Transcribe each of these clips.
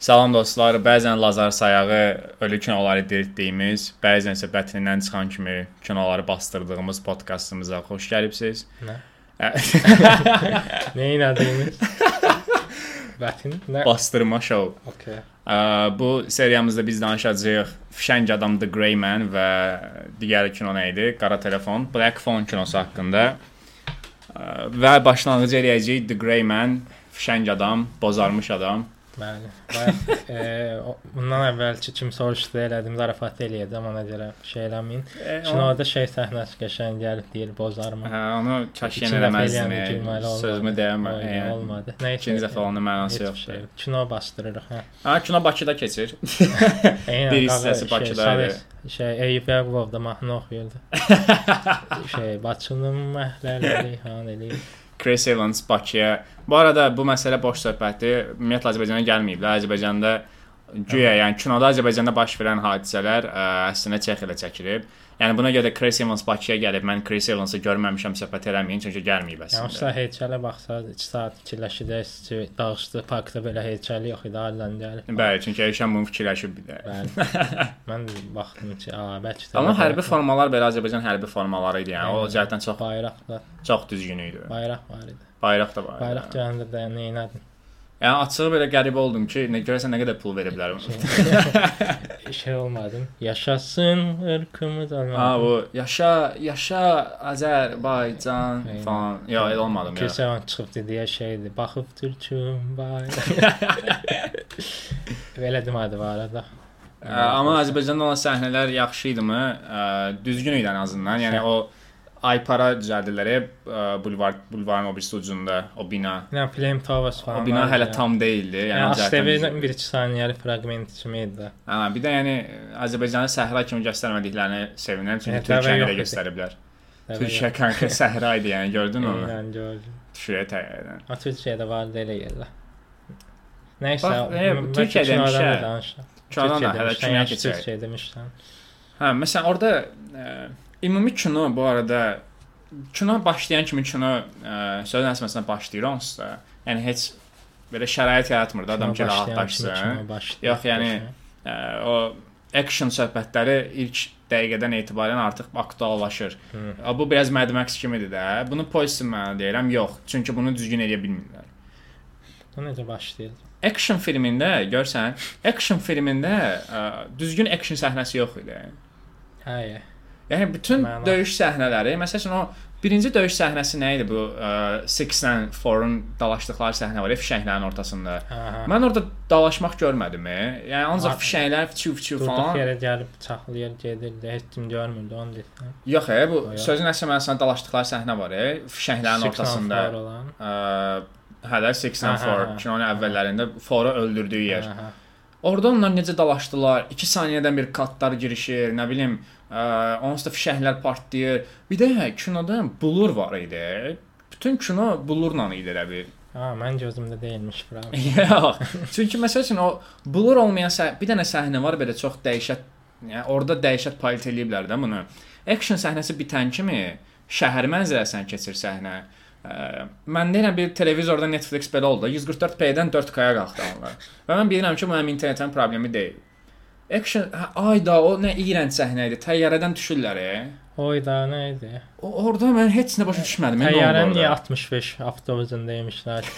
Salam dostlar. Bəzən Lazar sayağı ölü kinoları diriltdiyimiz, bəzən isə bətnindən çıxan kimi kinoları bastırdığımız podkastımıza xoş gəlibsiz. Nə? Neyin adıymış? Bətin? Nə? Bastırma show. Okay. Ə, Bu seriyamızda biz danışacağıq Fişəng adam The Grey Man və digər kino nə idi? Qara telefon, Black Phone kinosu haqqında. Ə, Və başlanğıc eləyəcəyik The Grey Man, Fişəng adam, bozarmış adam. Bəli. Bayaq e, bundan əvvəlki kim soruşdu elədim, zarafat eləyəcəm ona görə şey eləməyin. E, Kinoda şey səhnəsi qəşəng gəlib deyir bozarma. Hə, onu e, gülməli olmadı. Sözümü deyəmə. Olmadı, yəni. Olmadı. Nə İkinci dəfə onun mənası yoxdur. Şey, kino bastırırıq, hə. Ha, kino Bakıda keçir. Bir hissəsi Bakıda idi. Şey, Eyüp Yaqubov da mahnı oxuyurdu. şey, Bakının məhəllələri han eləyir. Chris Evans Bakıya. Bu arada bu məsələ boş söhbətdir. Ümumiyyətlə Azərbaycana gəlməyiblər. Azərbaycanda güya, yəni kinoda Azərbaycanda baş verən hadisələr ə, əslində Çexiyada çəkilib. Yəni buna görə də Chris Evans Bakıya gəlib. Mən Chris Evansı görməmişəm, söhbət eləməyin çünki gəlməyib Yəni əslində. usta heykələ baxsaz 2 saat fikirləşəcəksiniz ki, dağışdı parkda belə heykəl yox idi, haldan gəlib. Bəli, çünki Elşən bunu fikirləşib bir də. Bəli. Mən baxdım ki, a, bəlkə də Amma hərbi formalar belə Azərbaycan hərbi formaları idi. Yəni o cəhətdən çox bayraq da, çox düzgün idi. bayraq var idi. Bayraq da var. Bayraq gələndə də nə etdin? Yəni açığı belə qəribə oldum ki, nə görəsən nə qədər pul veriblər. şey olmadım. Yaşasın ırkımız olmadı. Ha bu yaşa yaşa Azərbaycan Aynen. falan. Yox, elə olmadım ya. Kilsə çıxıb dediyə şeydi. Baxıb türküm bay. Belə demədi var arada. Ə, Amma Azərbaycanda olan səhnələr yaxşı idimi? Düzgün idi ən azından. Yəni o Aypara düzəldilər ə, bulvar bulvarın o birisi ucunda o bina. Yəni Flame Towers falan. O bina hələ ya. tam deyildi. Yəni Yəni ASTV-dən düzgün. 1-2 saniyəlik fraqment kimi idi. Hə, bir də yəni Azərbaycanı səhra kimi göstərmədiklərini sevinirəm çünki Türkiyəni də göstəriblər. Türkiyə kanka səhra idi yəni gördün onu? Yəni gördüm. Şuraya təyyarən. O Türkiyədə var elə yerlər. Nəysə, e, kinodan demişəm. Türkiyə hələ yaxşı keçək. Türkiyə demişsən. Hə, məsələn orada ümumi kino bu arada kino başlayan kimi kino ə, söz əsməsinə başlayır onsuz da. Yəni heç belə şərait yaratmırdı adam ki rahatlaşsın. Yox, yəni Ə, o action söhbətləri ilk dəqiqədən etibarən artıq aktuallaşır. Hı. Bu biraz Mad Max kimidir də. Bunu pozitiv mənada deyirəm, yox. Çünki bunu düzgün edə bilmirlər. Bu necə başlayır? Action filmində görsən, action filmində ə, düzgün action səhnəsi yox idi. Hə, yə. Yəni bütün Məna. döyüş səhnələri, məsələn o birinci döyüş səhnəsi nə idi bu? 6-lə 4-un dalaşdıqları səhnə var, fişənglərin ortasında. Hə, hə. Mən orada dalaşmaq görmədim. e. Yəni ancaq fişənglər fiçu-fiçu Durduq falan. yerə gəlib bıçaqlayır, gedirdi, heç kim görmürdü onu deyirsən. Yox, e, bu yox. sözün əsl mənasında dalaşdıqları səhnə var, e, fişənglərin ortasında. Ə, Hələ 6 Hə, and 4 hə, hə. kinonun əvvəllərində Fora öldürdüyü yer. Hə, hə. Orada onlar necə dalaşdılar? 2 saniyədən bir katlar girişir, nə bilim, onsuz da fişənglər partlayır. Bir də kinoda blur var idi. Bütün kino blurla idi elə bir. Ha, mən gözümdə deyilmiş bura. Yox. Çünki məsəl üçün o blur olmayan səh bir dənə səhnə var belə çox dəhşət, yəni orada dəhşət palit eləyiblər də bunu. Action səhnəsi bitən kimi şəhər mənzərəsindən keçir səhnə. Ə, mən deyirəm bir televizorda Netflix belə oldu. 144p-dən 4K-ya qalxdı onlar. Və mən bilirəm ki, bu mənim internetin problemi deyil. Action, hə, ayda o nə iyrənc səhnə idi. Təyyarədən düşürlər. E. Oy da nə idi? O orada mən heç nə başa düşmədim. Təyyarənin niyə orada? 65 avtobusundaymışlar?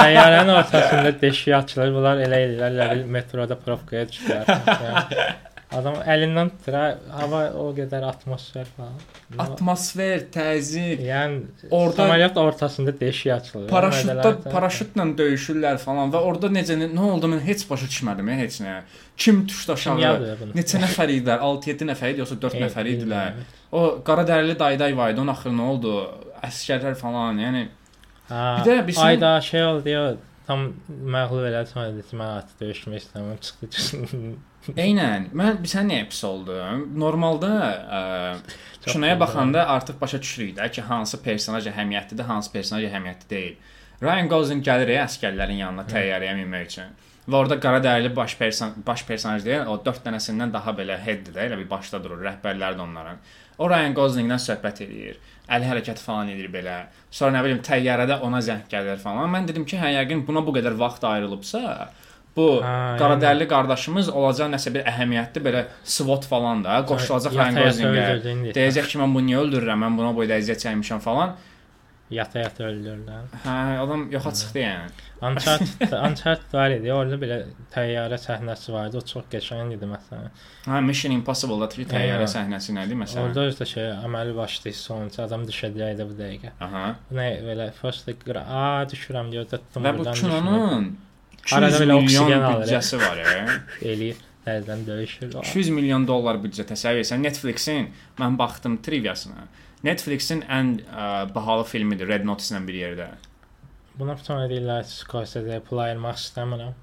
Təyyarənin ortasında deşik açılır. Bunlar elə eləyirlər, metroda probkaya düşürlər. Adam əlindən tutur, ha, hava o qədər atmosfer falan. Atmosfer, təzyiq, Yəni Orada- samolyot ortasında deşik açılır. Paraşütdə paraşütlə döyüşürlər falan və orada necə nə oldu mən heç başa düşmədim ya heç nə. Kim düşdü aşağı? Neçə nəfər idilər? 6-7 nəfər idi yoxsa 4 Evet, nəfər idilər? O qara dərili dayday var idi. Onun axırı nə oldu? Əskərlər falan, yəni Ha, Bir də bir sən- ayda şey oldu ya tam məğlub elədi sonra dedi ki, mən artıq döyüşmək istəmirəm çıxdı. eynən mən sən niyə pis oldum? Normalda ə, güzel. baxanda artıq başa düşürük də ki, hansı personaj əhəmiyyətlidir, hansı personaj əhəmiyyətli deyil. Ryan Gosling gəlir əskərlərin yanına təyyarəyə minmək üçün. Və orada qara dərili baş person baş personaj deyil, o 4 dənəsindən daha belə headdir də, elə bir başda durur, rəhbərlər də onların. O Ryan Goslingdən söhbət eləyir. Əl hərəkəti falan edir belə. Sonra nə bilim təyyarədə ona zəng gəlir falan. Mən dedim ki, hə yəqin buna bu qədər vaxt ayrılıbsa, bu Ha, qaradərli qardaşımız olacaq nəsə bir əhəmiyyətli belə SWOT falan da qoşulacaq Ryan Goslingə. Deyəcək ki, mən bunu niyə öldürürəm? Mən buna boyda əziyyət çəkmişəm falan. Yata-yata öldürürlər. Hə, adam yoxa çıxdı yəni. Uncharted, Uncharted var idi. Orada belə təyyarə səhnəsi vardı. O çox qəşəng idi məsələn. Hə, Mission Impossible-da tri təyyarə səhnəsi nədir məsələn? Orada özdə şey əməli başlayır sonuncu adam düşəcəkdi bu dəqiqə. Aha. Nə belə first qıra. A, düşürəm deyə tutdum. Və bu kinonun 200 Arada belə oksigen büdcəsi var, eləyir. Dərzdən döyüşür. 200 milyon dollar büdcə təsəvvür etsən Netflix-in mən baxdım triviasına. Netflix-in ən ə, bahalı filmidir Red Notice-la bir yerdə. Buna sonra deyirlər Scorsese pul ayırmaq istəmirəm.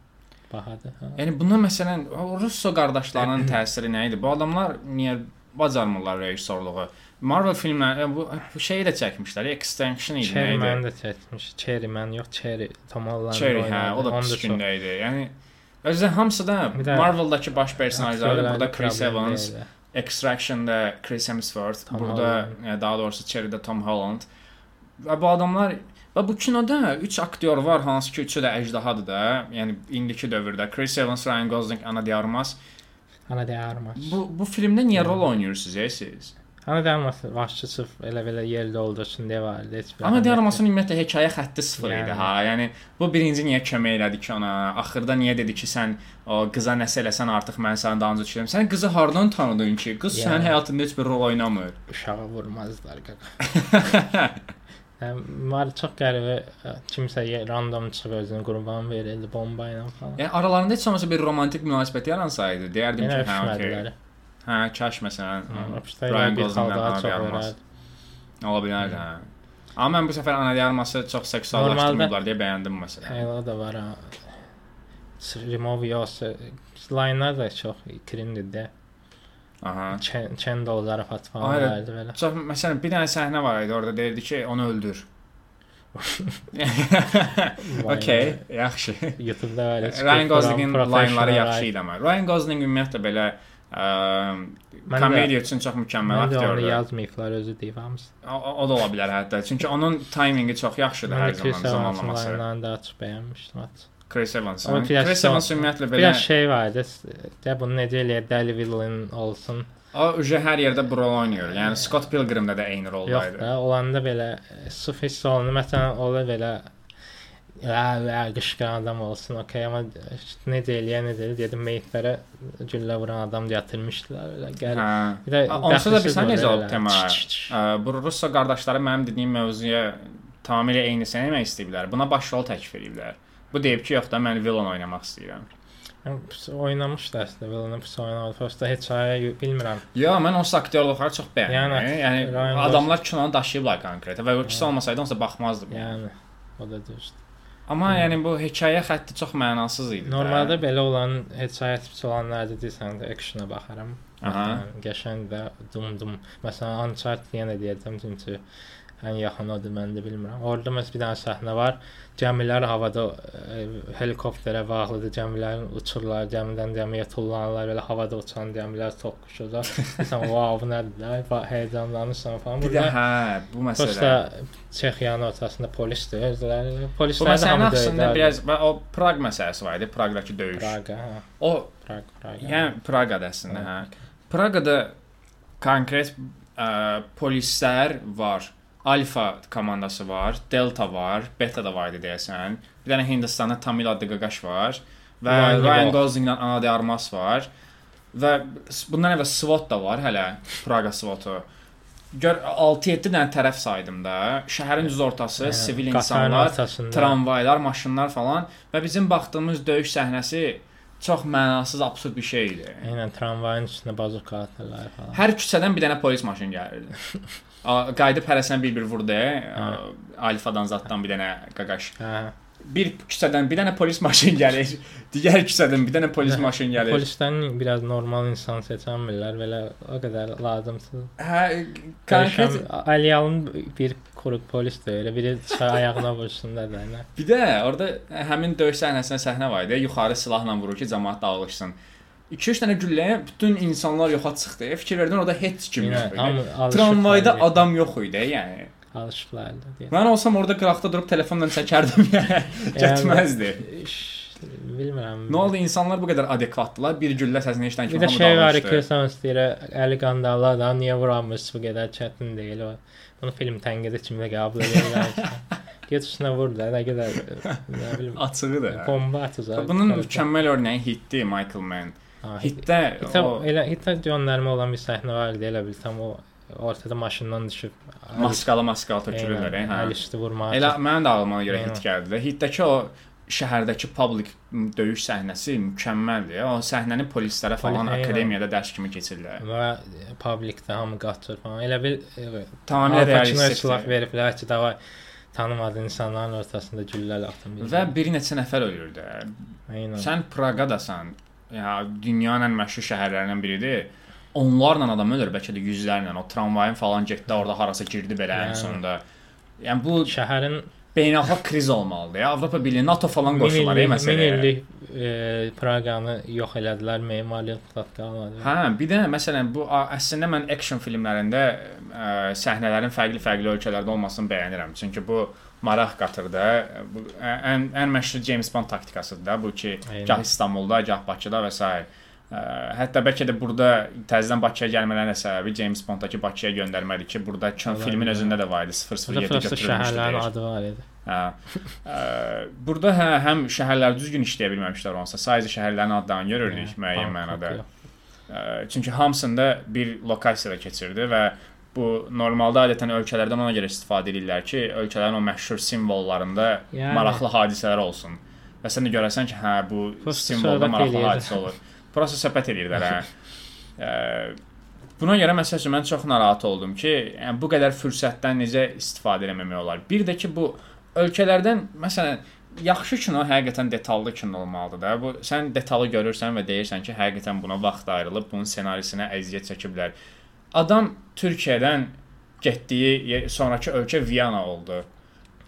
Bahadır. Ha. Yəni buna məsələn Russo qardaşlarının təsiri nə idi? Bu adamlar niyə bacarmırlar rejissorluğu? Marvel filmləri bu, bu şeyi də çəkmişlər. Extinction idi, nə Cherry idi? Man da çəkmiş. Cherry Man yox, Cherry Tom Holland. Cherry, hə, o da pis gündə idi. Yəni özdə hamısı da Bir də Marvel-dakı baş personajları burada Chris Evans. Extraction-da Chris Hemsworth, Tom burada Holland. e, daha doğrusu Cherry-də Tom Holland. Və bu adamlar və bu kinoda 3 aktyor var, hansı ki, üçü də əjdahadır da. Yəni indiki dövrdə Chris Evans, Ryan Gosling, Ana de Armas. Ana de Armas. Bu bu filmdə niyə rol oynayırsınız siz? Ana de Armas başçı sırf elə belə yerdə olduğu üçün deyə var. Ana Armasın ümumiyyətlə hekayə xətti sıfır idi Yəni. ha. Yəni bu birinci niyə kömək elədi ki ona? Axırda niyə dedi ki, sən o qıza nəsə eləsən artıq mən sənin dalınca düşürəm. Sən qızı hardan tanıdın ki? Qız Yəni. sənin həyatında heç bir rol oynamır. uşağı vurmazlar qaqa. Yəni, var çox qəribə kimsə random çıxıb özünü qurban verirdi bomba ilə falan. Yəni aralarında heç olmasa bir romantik münasibət yaransaydı, deyərdim Yenə ki, hə, okey. Hə, kaş məsələn Ryan daha Ana de çox Armas. ola bilər hə. Amma mən bu səfər Ana de Arması çox seksuallaşdırmırlar deyə bəyəndim bu məsələni. Elə da var ha. Remove yoxsa line-lar da çox cringe-dir də. Aha. Chendol zarafat falan verdi belə. Çox məsələn bir dənə səhnə var idi, orada deyirdi ki, onu öldür. Okay, yaxşı. YouTube-da çıxıb Ryan Goslingin pro- line-ları yaxşı idi amma. Ryan Gosling ümumiyyətlə belə ə, Mən də- komediya üçün çox mükəmməl Mən də onu yazmayıblar özü deyib hamısı. O, o da ola bilər hətta. Çünki onun timingi çox yaxşıdır Mən hər də zaman zamanlaması. line-larını daha çox bəyənmişdim. hətta. Chris Evans. Chris Evans ümumiyyətlə belə Biraz şey var idi. De bunu necə eləyər Deli villain olsun. o uje hər yerdə rol oynayır. Yəni Scott Pilgrim-də də eyni Yox roldaydı. da olanda belə sırf hiss olunur. Məsələn, ola belə qışqıran adam olsun, okey, amma necə eləyər, necə eləyər dedim meyitlərə güllə vuran adam gətirmişdilər elə gəl. Hə. Bir də Onsuz da bilsən necə olub tema? Bu Russo qardaşları mənim dediyim mövzuya tamamilə eynisini eləmək istəyiblər. Buna baş rol təklif ediblər. Bu deyib ki, yox da mən villain oynamaq istəyirəm. Oynamışdı əslində, villain pis oynadı. Prosta heç ayə bilmirəm. Yo, mən o aktyorluqları çox bəyəndim. Yəni, Yəni, adamlar kinonu daşıyıblar konkret və o ikisi olmasaydı onsa baxmazdım. Yəni o da düzdür. Amma yəni bu hekayə xətti çox mənasız idi. də. Normalda belə olan heç ayə pis olanlarda deyirsən də actiona baxaram. Aha. Yəni, Qəşəng də dum dum. Məsələn, Uncharted yenə deyəcəm çünki ən yaxın odur mən də bilmirəm. Orada məsələn bir dənə səhnə var. Gəmilər havada e, helikopterə bağlıdır. Gəmilərin uçurlar, gəmidən gəmiyə tullanırlar, belə havada uçan gəmilər toqquşurlar. Sən wow, bu nədir? də? Ba- Heyecanlanırsan falan. bir də hə, bu məsələ. Prosta Çexiyanın ortasında polisdir. Özləri polislər də hamı döyürlər. biraz o Praq məsələsi var idi, Praqdakı döyüş. Praga, hə. O Prag, Praga. yəni Praqada əslində, hə. Praqada konkret ə, polislər var. Alfa komandası var, Delta var, Beta da var idi deyəsən. Bir dənə Hindistanda Tamil adlı qaqaş var və Ryan Ryan Gosling. Goslinglə Ana de Armas var. Və bundan əvvəl SWAT da var hələ, Praqa SWAT-u. Gör 6-7 dənə tərəf saydım da. Şəhərin düz ortası, Yəni, sivil insanlar, tramvaylar, maşınlar falan və bizim baxdığımız döyüş səhnəsi çox mənasız, absurd bir şey idi. Eynən tramvayın üstünə bazuka atırlar falan. Hər küçədən bir dənə polis maşını gəlirdi. Qayıdıb hərəsinə bir-bir vurdu. a, Alfadan zaddan bir dənə qaqaş. Hə. Bir küçədən bir dənə polis maşını gəlir. Digər küçədən bir dənə polis Hə, maşını gəlir. Polisdən biraz normal insan seçənmirlər, belə o qədər lazımsız. Hə, konkret Aliyalın bir quruq polis də elə biri ayağına vursun da da. nə. Bir də orada həmin döyüş səhnəsində səhnə var idi. Yuxarı silahla vurur ki, cəmaət dağılışsın. 2-3 dənə gülləyə bütün insanlar yoxa çıxdı. Fikir verdin orada heç kim yox idi. hamı Tramvayda adam yox idi, yəni. alışıblar da deyə. Mən olsam orada qıraqda durub telefonla çəkərdim yəni. Getməzdi. bilmirəm. Nə oldu insanlar bu qədər adekvatdılar? Bir güllə səsini eşidən Bir kimi də şey var ki, sən istəyir əli qandallar da niyə vurammış bu qədər çətin deyil o. Bunu film tənqidi kimi qəbul edirlər. Get üstünə vur da, nə qədər nə bilim açığıdır. bomba atacaq. Bunun mükəmməl örnəyi hitdir Michael Mann. Ha, Hitdə Hitə o elə hitə göndərmə olan bir səhnə var idi, elə bil tam o ortada maşından düşüb maskalı maskalı tökülürlər, hə. əl üstü vurmağa. Elə mənim də ağlıma görə hit gəldi də. Hitdəki o şəhərdəki public döyüş səhnəsi mükəmməldir. O səhnəni polislərə falan eynən. akademiyada dərs kimi keçirlər. və publikdə hamı qaçır falan. Elə bil Tamamilə realistik. silah veriblər ki, davay tanımadığı insanların ortasında güllələ atın. Və bir neçə nəfər ölür də. Eynən. Sən Praqadasan. Ya dünyanın ən məşhur şəhərlərindən biridir. Onlarla adam ölür, bəlkə də yüzlərlə. O tramvayın falan getdi, orada harasa girdi belə ən Yəni. sonunda. Yəni bu şəhərin beynəlxalq kriz olmalıdır. Ya Avropa Birliyi, NATO falan qoşurlar ey min məsələyə. illik e, Praqanı yox elədilər, memarlıq qalmadı. Hə, bir də məsələn bu əslində mən action filmlərində ə, səhnələrin fərqli-fərqli ölkələrdə olmasını bəyənirəm. Çünki bu maraq qatır da. Bu ən ən məşhur James Bond taktikasıdır da bu ki, Eynən. gah İstanbulda, gah Bakıda və s. Ə, hətta bəlkə də burada təzədən Bakıya gəlmələrinin səbəbi James Bonddakı Bakıya göndərmədir ki, burada Olabilir. filmin özündə də var idi Burada 007 prosta şəhərlərin götürülmüşdü. adı var idi. Hə. Ə, burada hə, həm şəhərlər düzgün işləyə bilməmişlər onsa, sadəcə şəhərlərin adlarını görürdük müəyyən Bangkok mənada. yox. Ə, Çünki hamısında bir lokasiyada keçirdi və bu normalda adətən ölkələrdən ona görə istifadə edirlər ki, ölkələrin o məşhur simvollarında Yəni. maraqlı hadisələr olsun. Və sən də görəsən ki, hə bu Prosta simvolda maraqlı eləyir. hadisə olur. Prosta söhbət eləyirlər hə. Ə, Buna görə məsəl üçün mən çox narahat oldum ki, yəni bu qədər fürsətdən necə istifadə etməmək olar. Bir də ki, bu ölkələrdən məsələn yaxşı kino həqiqətən detallı kino olmalıdır da. Bu sən detalı görürsən və deyirsən ki, həqiqətən buna vaxt ayrılıb bunun ssenarisinə əziyyət çəkiblər. Adam Türkiyədən getdiyi sonrakı ölkə Viyana oldu.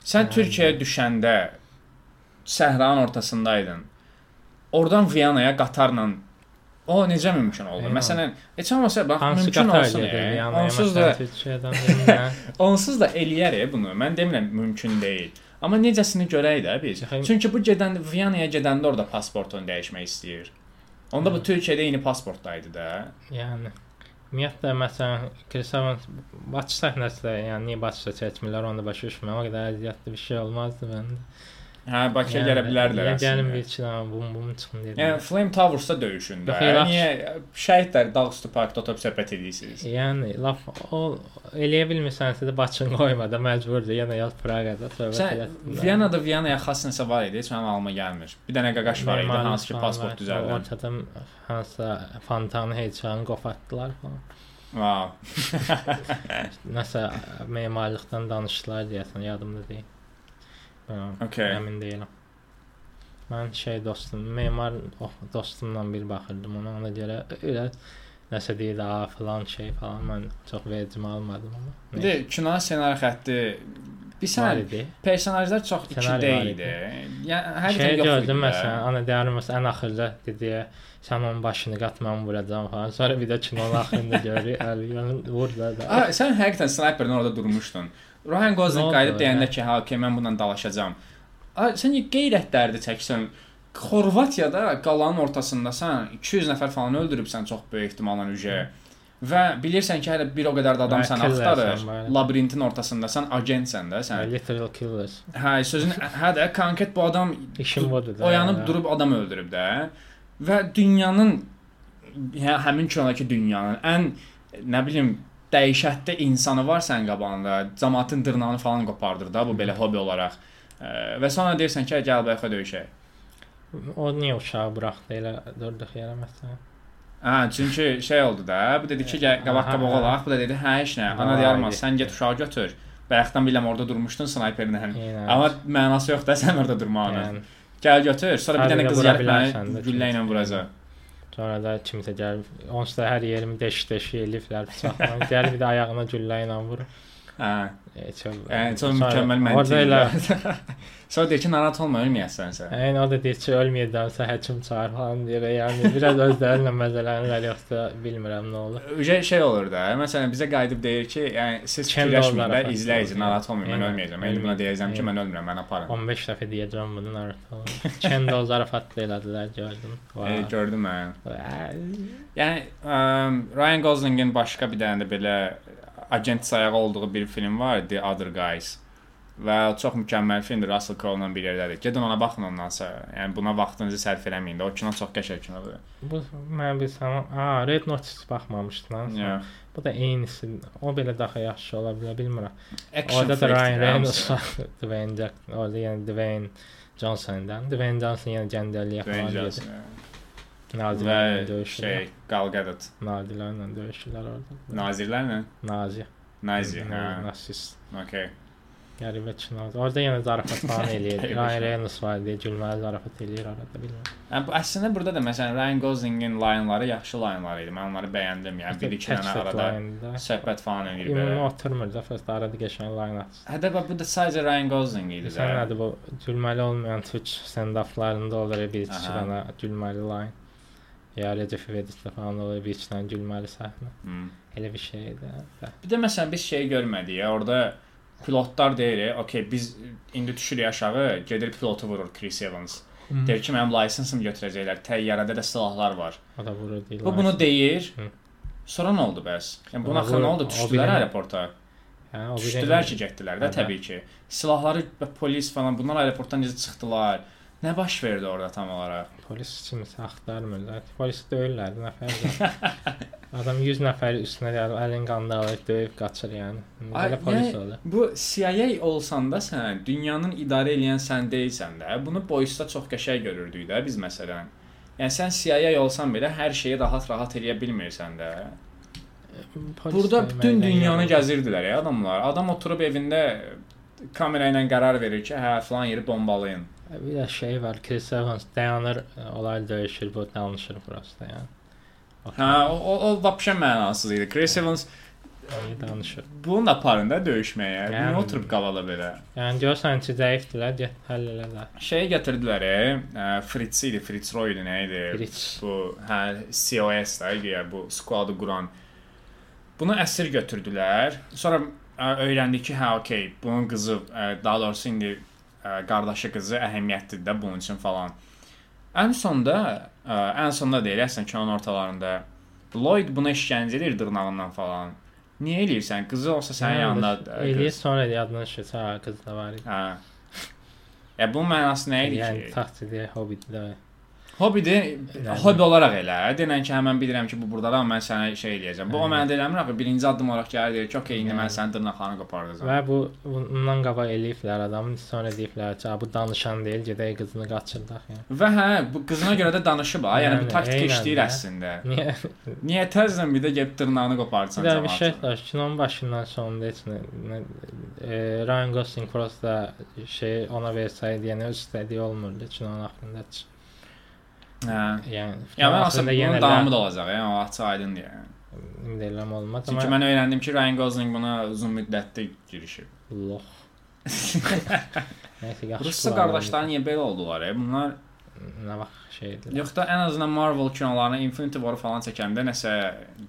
Sən Aynen. Türkiyəyə düşəndə səhranın ortasındaydın. Oradan Viyanaya qatarla o necə mümkün oldu? Eyvallah. Məsələn, heç olmasa bax Hansı mümkün olsun. e. Onsuz da onsuz da eləyər e bunu. Mən demirəm mümkün deyil. Amma necəsini görək də biz. Çünki bu gedən Viyanaya gedəndə orada pasportunu dəyişmək istəyir. Onda bu Türkiyədə eyni pasportdaydı da. Yəni ümumiyyətlə məsələn Kristovan Bakı səhnəsi də, yəni niyə Bakıda çəkmirlər onu başa düşmürəm. O qədər əziyyətli bir şey olmazdı məndə. Hə, Bakıya gələ Yəni gəlin əslində. bir iki dənə bum bum çıxın dedim. Yəni Flame Towers-da döyüşündə. Yox, elə- Niyə şəhidlər dağüstü parkda oturub söhbət edirsiniz? Yəni laf o eləyə bilmirsənsə də Bakını qoyma da məcburdur. Yenə yaz Praqada söhbət eləsinlər. Viyanada Viyanaya xas nəsə var idi, heç mənim ağlıma gəlmir. Bir dənə qaqaş var idi, hansı ki pasport düzəldən. Ortada hansısa fontanı heçanı qopartdılar falan. Wow. Nəsə memarlıqdan danışdılar deyəsən, yadımda deyil. Okay. Əmin deyiləm. Mən şey dostum, memar oh, dostumla bir baxırdım ona, ona görə elə nəsə deyirdi, "A, falan şey falan." Mən çox vecimə almadım amma. Bir də kino ssenari xətti bir sənə idi. personajlar çox Ssenari 2D var idi. Yəni hər Şey gördüm məsələn, ana deyərim məsələn ən axırda dedi, sən onun başını qat mən vuracağam falan. Sonra bir də kinonun axırında görür, əli yəni vur da. A, sən həqiqətən sniperdən orada durmuşdun. Ryan Gosling qayıdıb deyəndə ki, ha, okey, mən bununla dalaşacağam. A, sən qeyrət dərdi çəksən. Xorvatiyada qalanın ortasındasan, 200 nəfər falan öldürübsən çox böyük ehtimalla ücə. Və bilirsən ki, hələ bir o qədər də adam səni axtarır. Labirintin ortasındasan, agentsən də sən. Literal killers. Hə, sözün hə də konkret bu adam İşim budur da. oyanıb durub adam öldürüb də. Və dünyanın hə, həmin kinodakı dünyanın ən nə bilim dəhşətli insanı var sənin qabağında. Cəmaətin dırnağını falan qopardır da bu belə hobi olaraq. Ə, Və sonra deyirsən ki, gəl bayaq döyüşək. O niyə uşağı buraxdı elə durduq yerə məsələn? Hə, çünki şey oldu da. Bu dedi ki, gəl qabaq qabaq olaq. Bu da dedi, hə, heç nə. Ana deyərmə, sən get uşağı götür. Bayaqdan biləm orada durmuşdun. Eynən. Amma mənası yoxdur sən orada durmağının. yəni, Gəl götür. Sonra bir dənə qız gəlib məni güllə ilə vuracaq. Sonra da kimsə gəlib onsuz da hər yerimi deş-deş eliblər bıçaqla. Gəlir bir də ayağına güllə ilə vurur. Hə. Çox, Yəni mükəmməl Orada elə məntiq. Sonra deyir ki, narahat olma, ölməyəsənsə. Yəni o da deyir ki, ölməyəcəmsə həkim çağır falan deyir. Yəni biraz özlərinlə məzələnirlər yoxsa bilmirəm nə olur. Ücə şey olur da. Məsələn bizə qayıdıb deyir ki, yəni siz fikirləşməyin onlara izləyici narahat olmayın, mən ölməyəcəm. Mən buna deyəcəm ki, mən ölmürəm, məni aparın. 15 dəfə deyəcəm bunu Naruto. Kendo zarafat da elədilər gördüm. E, gördüm mən. Yəni Ryan Goslingin başqa bir dənə də belə agent sayağı olduğu bir film var, The Other Guys. Və çox mükəmməl filmdir, Russell Crowe-la bir yerdədir. Gedin ona baxın ondan sonra. Yəni buna vaxtınızı sərf eləməyin də. O kino çox qəşəng kinodur. Bu mən bilsəm, a, Red Notice baxmamışdım. Yeah. Bu da eynisi. O belə daha yaxşı ola bilər, bilmirəm. Orada da Ryan Reynolds var. Dwayne Jack, orada yəni Dwayne Johnson'dan. Dwayne Johnson yəni cəndəllik Dwayne yapmalı. Johnson. Nazilərlə Və döyüşürlər. şey, Gal Gadot. Nazilərlə döyüşürlər orada. Nazirlərlə? Nazi. Nazi. Na- Hə. Nasist. Okay. Qəribə kino. Orada yenə zarafat falan eləyir. Qəribə Ryan kino. Reynolds var deyə gülməli zarafat eləyir arada bilmirəm. Yəni bu əslində burada da məsələn Ryan Goslingin line-ları yaxşı line-lar idi. Mən onları bəyəndim. Yəni bir iki dənə arada söhbət falan edir Ümumi belə. oturmur da fəst arada qəşəng line at. Hətta bax bu da sadəcə Ryan Gosling idi Sən də. nədir bu gülməli olmayan Türk stand-uplarında olur bir iki Aha. dənə gülməli line. Ya Recep İvedikdə falan olur bir iki dənə gülməli səhnə. Hmm. Elə bir şeydir. Bir də məsələn biz şey görmədik ya, orada pilotlar deyir, okey biz indi düşürük aşağı, gedir pilotu vurur Chris Evans. Deyir ki, mənim laysensimi götürəcəklər. Təyyarədə də silahlar var. O da vurur deyir. Bu bunu deyir. Hı. Sonra nə oldu bəs? Yəni buna axı nə oldu? Düşdülər aeroporta. Hə, o bir Düşdülər ki, getdilər də təbii ki. Silahları və polis falan bunlar aeroportdan necə çıxdılar? Nə baş verdi orada tam olaraq? polis kimisə axtarmırlar. Polis döyürlər nəfər. Adam 100 nəfəri üstünə gəlib əlin qanını alıb döyüb qaçır yəni. Belə polis yəni, olur. Bu CIA olsan da sən dünyanın idarə edən sən deyilsən də. Bunu boyusda çox qəşəng görürdük də biz məsələn. Yəni sən CIA olsan belə hər şeyi rahat-rahat eləyə bilmirsən də. Polis Burada bütün dünyanı gəzirdilər ya adamlar. Adam oturub evində kamera ilə qərar verir ki, hə filan yeri bombalayın. Bir də şey var, Chris Evans dayanır, onlar döyüşür, bu danışır prosta yəni. Hə, o o, vəbşə mənasız idi. Chris Evans Yəni danışır. bunu da aparında döyüşməyə. Yəni- Bunu oturub qalala belə. Yəni görsən ki, zəifdilər, get həll elələr. Şey gətirdilər, e, Fritz idi, Fritz Roy idi, nə idi? Rich. Bu hə COS da ya bu squadı quran. Bunu əsir götürdülər. Sonra ə, öyrəndi ki, hə, okey, bunun qızı, ə, daha doğrusu indi ə, qardaşı qızı əhəmiyyətlidir də bunun üçün falan. Ən sonda, ə, ən sonda deyir, əslən kinonun ortalarında Lloyd buna işgəncə edir dırnağından falan. Niyə eləyirsən? Qızı olsa sənin yanında ə, Eləyir qız. sonra yadına düşür, ha qız da var idi. Hə. Ya bunun mənası nə idi Yəni ki? taxtidi, hobbitdə. Hobbidir, hobbi olaraq elə. Denən ki, həmən bilirəm ki, bu burdadır, amma mən sənə şey eləyəcəm. Bu o Hə. mənə eləmir axı. Birinci addım olaraq gəlir deyir ki, okey, indi mən sənin dırnaqlarını qopardacağam. Və bu bundan qabaq eləyiblər adamın, sonra deyiblər ki, "Ha, bu danışan deyil, gedək qızını qaçırdaq." Yəni. Və hə, bu qızına görə də danışıb ha. Yəni bu Yəni, taktik eynən işləyir də. əslində. Niyə? Niyə təzədən bir də gəlib dırnağını qoparsan Bir də bir şey var. Kinonun başından sonunda heç nə, e, Ryan Gosling prosta şey ona versəydi, yəni öz istədiyi olmurdu kinonun axırında. heç. Hə. Yəni Ya axırında aslında yenə bunun davamı da olacaq, yəni açıq aydın deyə. indi eləm olmaz Çünki amma mən öyrəndim ki, Ryan Gosling buna uzun müddətli girişib. lox. Nəysə yaxşı. Rusca qardaşlar niyə belə oldular? E? Bunlar nə vaxt şeydir. Yox da ən azından Marvel kinolarına Infinity War falan çəkəndə nəsə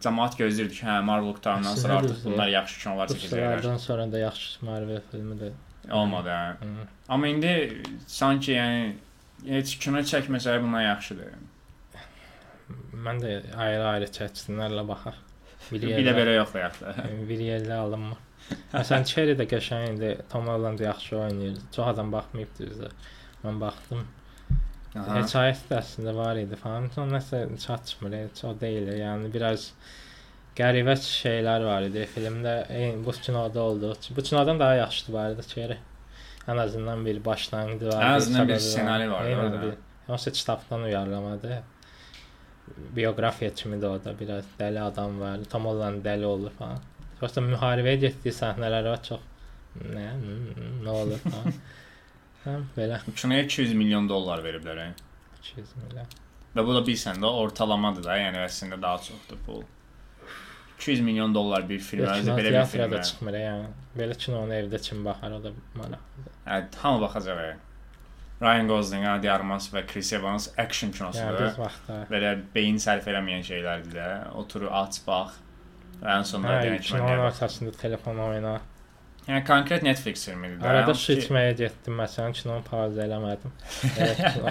cəmaət gözləyirdi ki, hə Marvel qutandan sonra artıq bunlar yaxşı kinolar çəkəcəklər. Ruslardan sonra da yaxşı Marvel filmi də. Olmadı. Hə. Amma indi sanki yəni heç kino çəkməsələr bundan yaxşıdır. Mən də ayrı-ayrı çəksinlərlə baxaq. Bir də belə yox da yaxşı. bir yerdə alınmır. Məsələn, Cherry də qəşəng idi. Tom Holland yaxşı oynayır. Çox adam baxmayıb düzdür. Mən baxdım. Aha. Hekayəsi də əslində var idi falan. Sonra nəsə çatmır, heç o deyil. Yəni biraz qəribə şeylər var idi filmdə. Eyni bu kinoda oldu. Bu kinodan daha yaxşıdır var idi Cherry. Ən azından bir başlanğıcı var. Ən azından bir var. ssenari var orada. bir- Yoxsa kitabdan uyarlamadı. Bioqrafiya kimi də orada biraz dəli adam var. Tom Holland dəli olur falan. Yoxsa müharibəyə getdiyi səhnələr var çox nə nə olur falan. Hə, belə Kinoya 200 milyon dollar veriblər. Hə. 200 milyon. Və bu da bilsən də ortalamadır da, yəni əslində daha çoxdur pul. 200 milyon dollar bir film, özü belə bir film. da çıxmır yəni. Belə kinonu evdə kim baxar o da maraqlıdır. Hə, hamı baxacaq. e. Ryan Gosling, de Armas və Chris Evans action Yəni kinosudur. vaxtda Belə beyin sərf eləməyən şeylərdir də. Otur, aç, bax. Və ən sonunda Hə, deyən kimi. kinonun gəl. ortasında telefon oyna. Yəni konkret Netflix filmidir də. Arada su ki- içməyə getdim məsələn, kinonu pauza eləmədim.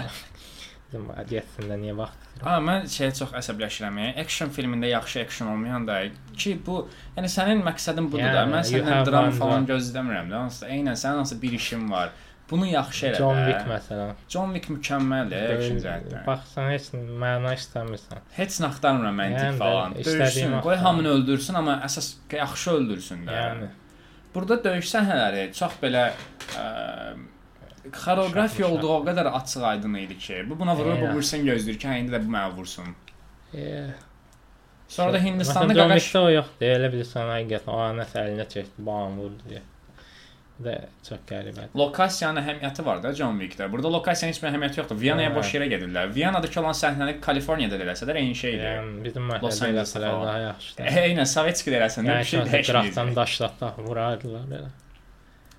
Dedim, getsin də niyə vaxt? Ha, mən şeyə çox əsəbləşirəm. Yəni action filmində yaxşı action olmayan da ki, bu yəni sənin məqsədin budur da. Yəni, Mən səndən dram one falan gözləmirəm də. Hansısa eynən sənin hansısa bir işin var. Bunu yaxşı elə. John. Wick məsələn. John Wick mükəmməldir action cəhətdən. Baxsan heç məna istəmirsən. Heç nə axtarmıram məntiq Yəni falan. Döyüşsün, qoy hamını öldürsün, amma əsas yaxşı öldürsün də. Yəni Burada döyüş səhnələri çox belə ə, xoreografiya Şaxmışa. olduğu o qədər açıq aydın idi ki, bu buna vurur, bu Yəni. vursun gözləyir ki, hə indi də bu mənə vursun. e, Sonra da şey- Hindistanda Məsələn, John qaqaş Wickdə o yoxdur. Elə bilirsən həqiqətən o nəsə əlinə çəkdi, bam vurdu deyə. Bu da çox qəribədir. lokasiyanın əhəmiyyəti var da John Wick-də. Burada lokasiyanın heç bir əhəmiyyəti yoxdur. Viyanaya Hə. boş yerə gedirlər. Viyanadakı olan səhnəni Kaliforniyada da eləsələr eyni şeydir. Yəni bizim Los məhəllədə Angelesdə eləsələr falan. daha yaxşıdır. Eynən Sovetskidə eləsəndə Yəni bir şey qıraqdan dəyişməyəcək. daşlataq vurardılar belə.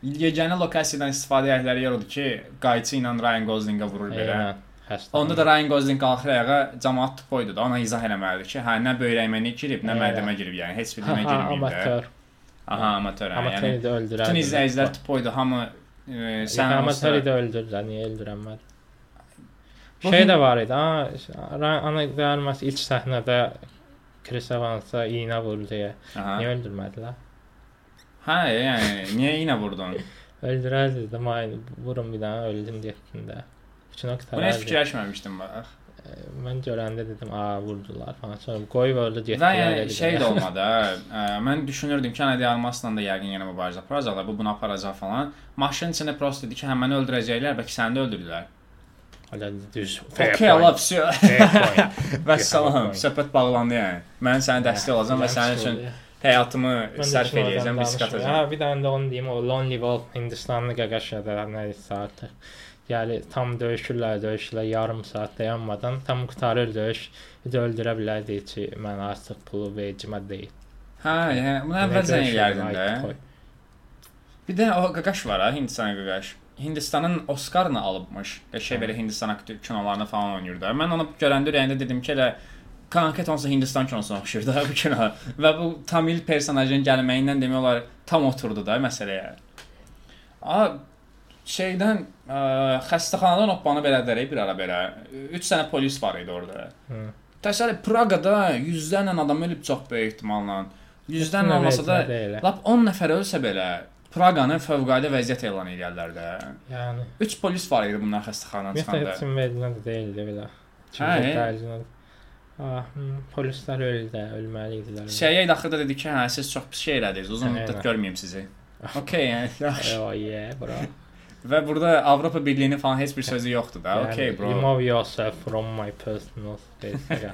Yeganə lokasiyadan istifadə etdikləri yer odur ki, qayçı ilə Ryan Gosling-ə vurur belə. Eynən. Həsta. Onda da Ryan Gosling qalxır ayağa, cəmaət tupoydu da. Ona izah eləməlidir ki, hə nə böyrəyimə girib, nə mədəmə girib, yəni heç birinə Aha, girməyib də. amatör. Aha, amatör. hə, Yəni öldürər. bütün izləyicilər tupoydu, hamı e, Sən sən amatör olsa idi öldürürlər, niyə öldürənmədi? Bu Şey də var idi. Ha, ana gəlməz ilk səhnədə Chris Evans'a iynə vurdu deyə. Niyə öldürmədilər? Hə, yəni niyə yenə vurdun? Öldürərdi də, may vurun bir dənə öldüm getdin də. Bütün o Buna heç qıtardı. fikirləşməmişdim bax. Mən görəndə dedim, a vurdular falan. Sonra qoyub öldü getdi. Və yəni şey də olmadı. Ə, Mən düşünürdüm ki, Ana de Armasla da yəqin yenə mübarizə aparacaqlar. Bu bunu aparacaq falan. Maşın içində prosta dedi ki, hə məni öldürəcəklər, bəlkə səni də öldürürlər. Hələ düz. Okay, Allah vəssalam. point. Vəssalam. Söhbət bağlandı yəni. Mən sənə dəstək olacağam və sənin üçün həyatımı sərf edəcəm, risk atacağam. Ha, bir dənə də onu deyim, o Lonely Wolf Hindistanlı qaqaşada nə isə artıq. Yəni tam döyüşürlər, döyüşürlər yarım saat dayanmadan tam qutarır döyüş. Bir də öldürə bilərdi ki, mən artıq pulu vecimə deyil. Hə, yəni bunu əvvəlcən eləyərdin də. Bir də o qaqaş var ha, Hindistan qaqaş. Hindistanın Oscarını alıbmış. Şey belə Hindistan aktyor kinolarını falan oynayır da. Mən onu görəndə ürəyimdə dedim ki, elə konkret onsa Hindistan kinosuna oxşayır da bu kino. Və bu Tamil personajın gəlməyindən demək olar tam oturdu da məsələyə. A şeydən ə, xəstəxanadan oppanı belədərək bir ara belə 3 dənə polis var idi orada. Hı. Təsəvvür Praqada yüzlərlə adam ölüb çox böyük ehtimalla. Yüzlərlə olmasa da. Lap 10 nəfər ölsə belə Praqanı fövqəladə vəziyyət elan edirlər də. Yəni 3 polis var idi bundan xəstəxanadan çıxanda. üçün verilən də deyildi belə. Hə, Ah, hmm, polislər öldü, ölməli idilər. Şeyə daxildə dedi ki, hə siz çox pis şey elədiniz. Uzun müddət görməyim sizi. Okay, yəni. Oh yeah, bro. Və burada Avropa Birliyinin falan heç bir sözü yoxdur da. Okay, bro. Remove yourself from my personal space.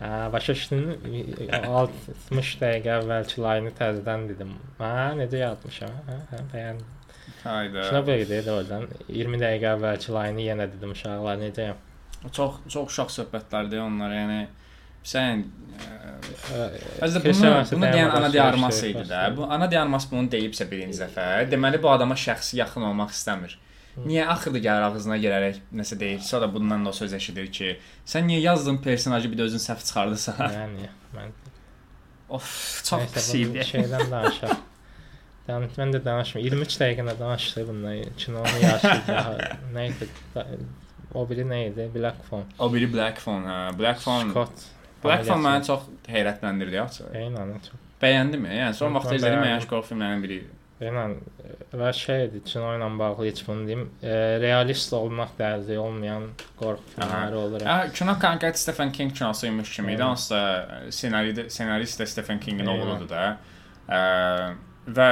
Başa düşdün? 60 dəqiqə əvvəlki layını təzədən dedim. Hə, necə yazmışam? Hə, bəyəndim. Hayda. Şuna belə dedi oradan. 20 dəqiqə əvvəlki layını yenə dedim uşaqlar necəyəm? Çox çox uşaq söhbətlərdir onlar. Yəni sən Əslində bunu, bunu deyən ana diarması idi də. Bu ana diarması bunu deyibsə birinci dəfə, deməli bu adama şəxsi yaxın olmaq istəmir. Niyə axırda gəlir ağzına girərək nəsə deyir, sonra bundan da söz eşidir ki, sən niyə yazdığın personajı bir də özün səhv çıxardırsan? Yəni mən of, çox pis idi. Şeydən danışaq. Dan mən də danışmıram. 23 dəqiqə danışdı bundan. Kinonu yaşayacaq. Nə idi? O biri nə idi? Black Phone. O biri Black Phone, hə. Black Phone. Scott. Black Phone Ailəsini. məni çox heyrətləndirdi açıq. Eynən, çox. Bəyəndimmi? Yəni son vaxtda izlədiyim ən bəyəndim. yaxşı korku filmlərindən biri idi. Eynən və şeydir, kino ilə bağlı heç bunu deyim. E, realist olmaq dərdi olmayan qorxu filmləri olur. Hə, kino konkret Stephen King kinosuymuş kimi idi. Hansısa e, ssenarist senarist də Stephen Kingin oğludur da. Ə, və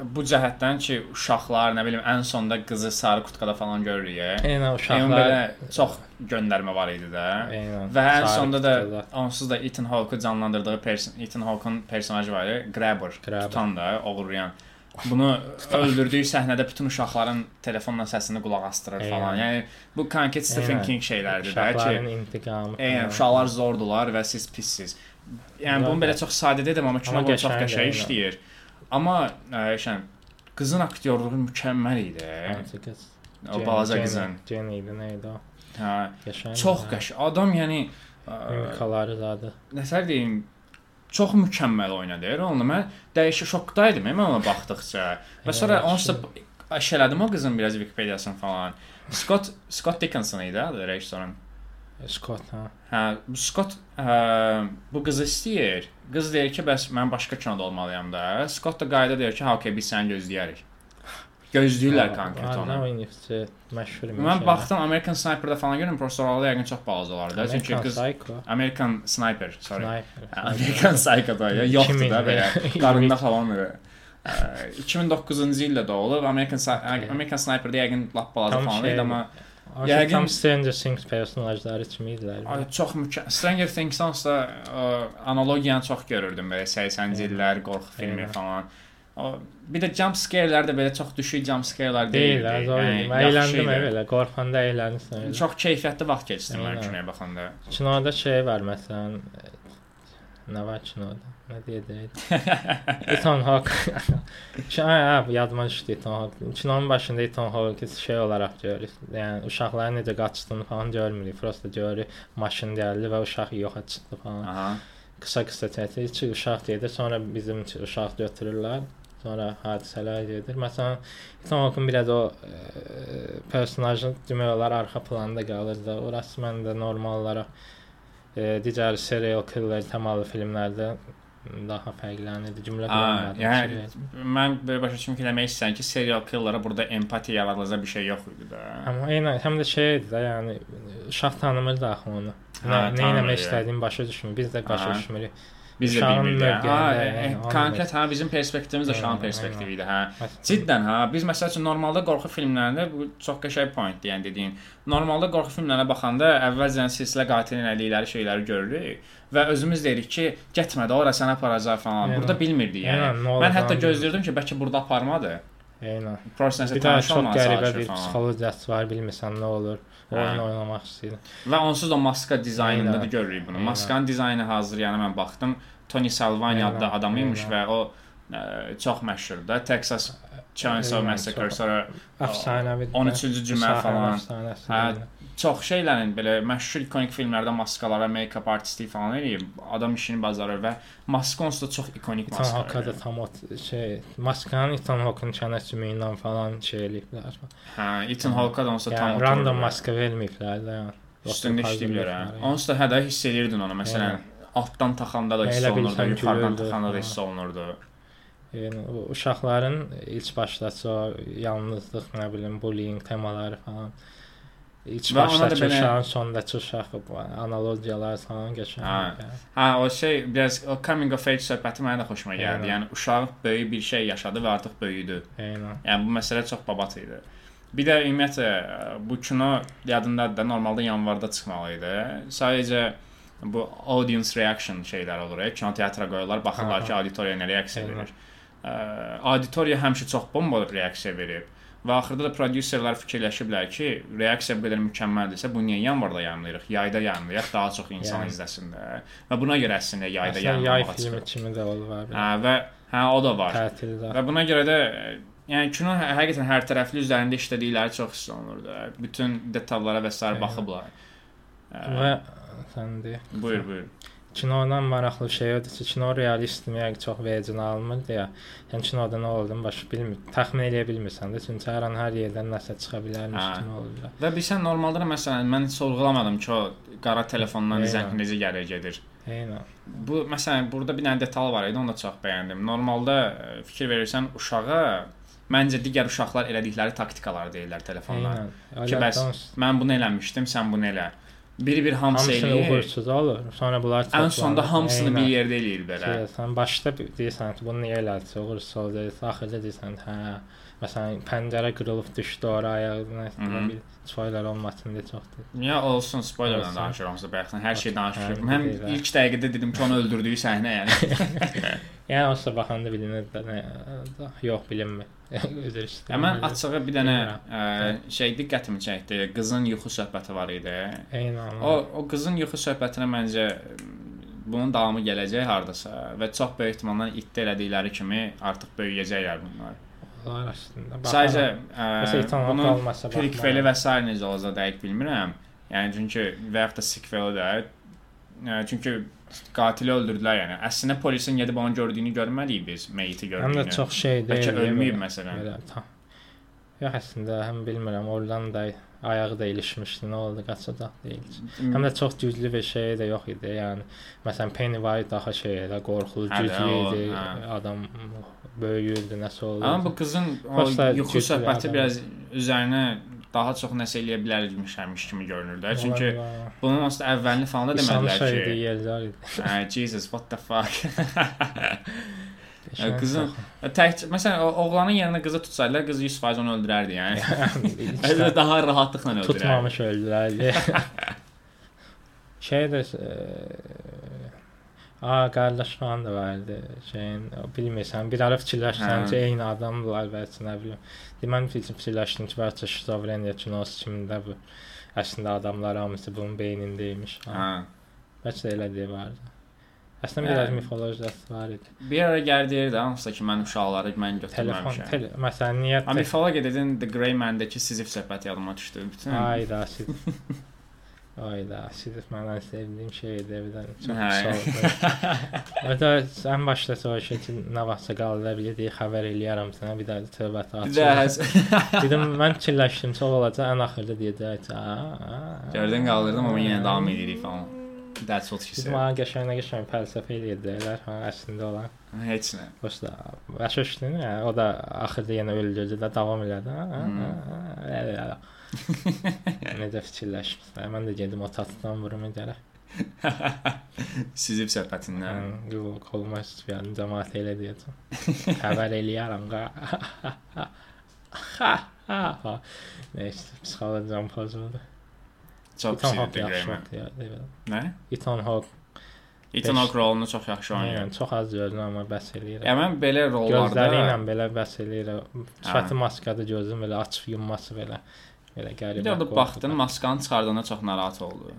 bu cəhətdən ki, uşaqlar, nə bilim, ən sonda qızı sarı kutkada falan görürük. Eynən uşaqlar. belə çox göndərmə var idi də. Eynən. Və ən sonda da kutuda. onsuz da Ethan Hawke canlandırdığı person Ethan Hawke'un personajı var idi, Grabber, Grabber. tutan da, oğurlayan. bunu öldürdüyü səhnədə bütün uşaqların telefonla səsini qulaq asdırır Eynən. falan. Yəni bu konkret Stephen. King şeylərdir də Uşaqların ki, intiqamı. eynən uşaqlar zordular və siz pissiz. Yəni bunu belə çox sadə dedim, amma kino çox qəşəng, qəşəng eynən. Amma ə, şən qızın aktyorluğu mükəmməl idi. Hansı qız? O balaca qızın. Jenny idi, nə idi o? Hə, Qəşəng. çox qəşəng. Adam yəni Mimikaları zadı. nəsə deyim, çox mükəmməl oynadı. Onu mən dəyişik şokdaydım mən ona baxdıqca. Və sonra onsuz da əşələdim o qızın biraz Wikipediyasını falan. Scott Scott Dickinson idi adı rejissorun. Scott, ha. Hə, Scott ə, bu qızı istəyir. Qız deyir ki, bəs mən başqa kinoda olmalıyam da. Scott da qayıda deyir ki, okey, biz səni gözləyərik. Gözləyirlər konkret onu. oynayıbsa məşhur imiş. Mən baxdım American Sniper-da falan görürəm, professorlarda yəqin çox balacalardı. Çünki Çünki qız. American Sniper, sorry. Sniper. American Psycho-da ya, yoxdur da 2000 belə. Qarında falan belə. Ə, 2009-cu ildə doğulub. American American Sniper-da yəqin lap balaca falan idi, amma Yəqin tam Stranger Things personajları kimi idilər. ay çox mükəmməl. Stranger Things-dan da analogiyanı çox görürdüm belə 80-ci Eynən. illər qorxu filmi falan. O, bir də jump scare-lər də belə çox düşük jump scare-lər Deyil, deyildi. zor. Yəni, əyləndim elə, qorxanda əylənirsən. Çox keyfiyyətli vaxt keçirdim mən kinoya baxanda. Kinoda şey var məsələn e, nə deyəcəyim? Ethan Hawke. Şey, hə, bu yadıma düşdü Ethan Hawke. Kinonun başında Ethan Hawke şey olaraq görürük. Yəni uşaqların necə qaçdığını falan görmürük. Prosta görürük maşın gəldi və uşaq yoxa çıxdı falan. Aha. Qısa-qısa çəkir. İki uşaq gedir, sonra bizim uşaq götürürlər. Sonra hadisələr gedir. Məsələn, Ethan Hawke biraz o e, personajın demək olar arxa planda qalır da. Orası məndə normal olaraq digər serial killer təmalı filmlərdə daha fərqlənirdi. Cümlə quramadım. yəni Şey- mən belə başa düşdüm ki, demək istəyirsən ki, serial killer'a burada empatiya yaradılacaq bir şey yox idi da. Amma eynən həm də şey idi də, yəni uşaq tanımırdı axı onu. Nə, nə tanımır, etmək yəni. istədiyini başa düşmür. Biz də başa düşmürük. Biz də bilmirdik. onu konkret ha bizim perspektivimiz də Aynen, perspektivi idi, hə. Cidden ha, biz məsəl üçün normalda qorxu filmlərində bu çox qəşəng pointdir, yəni dediyin. Normalda qorxu filmlərinə baxanda əvvəlcən silsilə qatilin əllikləri şeyləri görürük və özümüz deyirik ki, getmə də ora sənə aparacaq falan. Burada bilmirdik yəni. Mən hətta gözləyirdim ki, bəlkə burada aparmadı. Eynən. Də tanış çox olmağa qəribə bir psixologiyası var, bilmirsən nə olur. Oyun oynamaq istəyir. Və onsuz da maska dizaynında da görürük bunu. Aynen. Maskanın dizaynı hazır, yəni mən baxdım. Tony Salvani adlı adam imiş və o ə, çox məşhurdur da. Texas Chainsaw Massacre sonra Əfsanəvi. 13-cü cümə falan. Əfsanəsi. Hə. Çox şeylərin belə məşhur ikonik filmlərdə maskalara, make-up artistlik falan eləyib. Adam işini bacarır və maska onsuz da çox ikonik maska. Hawke-da tam o şey, maskanın Ethan Hawke-ın çənəsi ilə falan şey eləyiblər. Hə, Ethan Hawke da onsuz da tam Yəni random maska verməyiblər də. Yəni. Üstündə işləyiblər hə. Onsuz da hə də hiss edirdin onu. Məsələn, altdan taxanda da hiss olunurdu, yuxarıdan taxanda da hiss olunurdu. Yəni uşaqların ilk başdakı o yalnızlıq, nə bilim, bullying temaları falan. Və ona da başdakı belə- sondakı uşaq bu analogiyalar falan qəşəng. Hə. Hə, o şey biraz o coming of age söhbəti mənə də xoşuma gəldi. Eynən. Yəni uşaq böyük bir şey yaşadı və artıq böyüdü. Eynən. Yəni bu məsələ çox babat idi. Bir də ümumiyyətlə bu kino yadındadır da normalda yanvarda çıxmalı idi. Sadəcə bu audience reaction şeylər olur. Kino teatra qoyurlar, baxırlar Aha. ki, auditoriya nə reaksiya Eynən. verir. Ə, auditoriya həmişə çox bomba reaksiya verib. Və axırda da prodüserlər fikirləşiblər ki, reaksiya bu qədər mükəmməldirsə, bunu niyə yanvarda yayımlayırıq? Yayda yayımlayaq, daha çox insan Yəni. izləsin də. Və buna görə əslində yayda Əslində yay filmi kimi də olur var. Hə, və hə o da var. Tətildə. Və buna görə də yəni kino hə- həqiqətən hər tərəfli üzərində işlədikləri çox hiss olunur da. Bütün detallara və sair Eynən. baxıblar. Ə, Və sən de. buyur, buyur. Kinodan maraqlı şey odur ki, kino realistmi yəni çox vecin almırdı ya. Yəni kinoda nə olduğunu başa bilmir. Təxmin eləyə bilmirsən də, çünki hər an hər yerdən nəsə çıxa bilərmiş Hə. olur. da. Və bilsən normalda da məsələn mən sorğulamadım ki, o qara telefondan zəng necə gəlir gedir. Eynən. Bu məsələn burada bir dənə detal var idi, onu da çox bəyəndim. Normalda ə, fikir verirsən uşağa məncə digər uşaqlar elədikləri taktikaları deyirlər telefonda. Eynən. Ki, bəs Mən bunu eləmişdim, sən bunu elə. Biri-bir hamısı hamısını eləyir. uğursuz olur. Sonra bunlar Ən toplanır. sonda hamısını Eynən. bir yerdə eləyir belə. Sən başda deyirsən ki, bunu niyə elədin? Uğursuz oldu. Axırda deyirsən, hə, məsələn, pəncərə qırılıb düşdü oraya, nə bir spoiler olmasın deyə çoxdur. Ya olsun spoilerlə Olsun. danışıram sizə bayaqdan hər şey danışırıq. Hə, Mən deyil, hə. ilk dəqiqədə dedim ki, onu öldürdüyü səhnə yəni. Yəni olsa baxanda bilinir də nə yox bilinmir. Üzr istəyirəm. Mən açığı bir dənə ə, şey diqqətimi çəkdi. Qızın yuxu söhbəti var idi. Eynən. O o qızın yuxu söhbətinə məncə bunun davamı gələcək hardasa və çox böyük ehtimalla iddia elədikləri kimi artıq böyüyəcəklər bunlar. Onlar əslində. Sadəcə ə, bunun prequeli və sair necə olacaq dəqiq bilmirəm. Yəni çünki və yaxud da sequeli də ə, çünki qatili öldürdülər yəni. Əslində polisin gedib onu gördüyünü görməliyik biz, meyiti Həm də gördüyünü. çox şey deyil. Bəlkə ölməyib məsələn. Elə tam. Yox əslində həm bilmirəm, oradan da ayağı da ilişmişdi, nə oldu, qaçacaq deyil. Həm də çox güclü bir şey də yox idi. Yəni məsələn Pennywise daha şey elə qorxulu, güclü idi. hə. Adam böyüyürdü, nəsə olurdu. Amma bu qızın o yuxu söhbəti biraz üzərinə daha çox nəsə eləyə bilərmiş həmiş kimi görünür də. Çünki bunun aslında əvvəlini falan da demədilər şey ki. deyirlər idi. Hə, Jesus, what the fuck. Qızın-. Tək məsələn oğlanın yerində qızı tutsaydılar, qız 100% onu öldürərdi yəni. Daha rahatlıqla öldürərdi. tutmamış öldülər. şey də Aa, qardaş falan da vardı. Şeyin, o bilmirsən, bir ara fikirləşsən Hə. ki, eyni adamdılar və heç nə bilim. Demən fikirləşdim ki, bəlkə şizofreniya kinosu kimdə bu. Əslində adamlar hamısı bunun beynindəymiş. Hə. Bəlkə də elə deyə vardı. Əslində Hə. biraz mifologiyası var idi. Bir ara gəldi deyirdi hansısa ki, mən uşaqları mən Telefon, götürməmişəm. tele, məsələn, niyə Amma mifologiya dedin The Grey Man-dəki Sizif söhbəti yadıma düşdü. Bütün Ay da siz. Ay da siz məndən sevdiyim şeydir evdən. Çox Hə. sağ olun. Hətta ən başda soruşdu ki, nə vaxtsa qaldı bildi, xəbər eləyərəm sənə bir daha söhbət də açacağam. Dedim mən fikirləşdim çox olacaq, ən axırda deyəcək. Gördün qaldırdım amma yenə davam edirik falan. That's what she said. mənə qəşəng nə qəşəng fəlsəfə eləyirlər, ha, əslində olan. Heç nə. Başda başa düşdün, o da axırda yenə öldürdü də davam elədi. Ha, Necə fikirləşmirsən? Mən də gedim o tatdan vurum gələ. Sizif söhbətindən. Google koluma istəyirəm, cəmaət elə deyəcəm. Xəbər eləyərəm qa. Neyse, psixologiyam pozuldu. Çox ya. Nə? Ethan Hawke. Ethan Hawke rolunu çox yaxşı oynayır. Yəni çox az görürəm amma bəs eləyir. Ya mən belə rollarda Gözləri ilə belə bəs eləyir. Sifəti maskada gözüm belə açıq yumması belə bir qəribə. də orada baxdın, maskanı çıxardığında çox narahat oldu.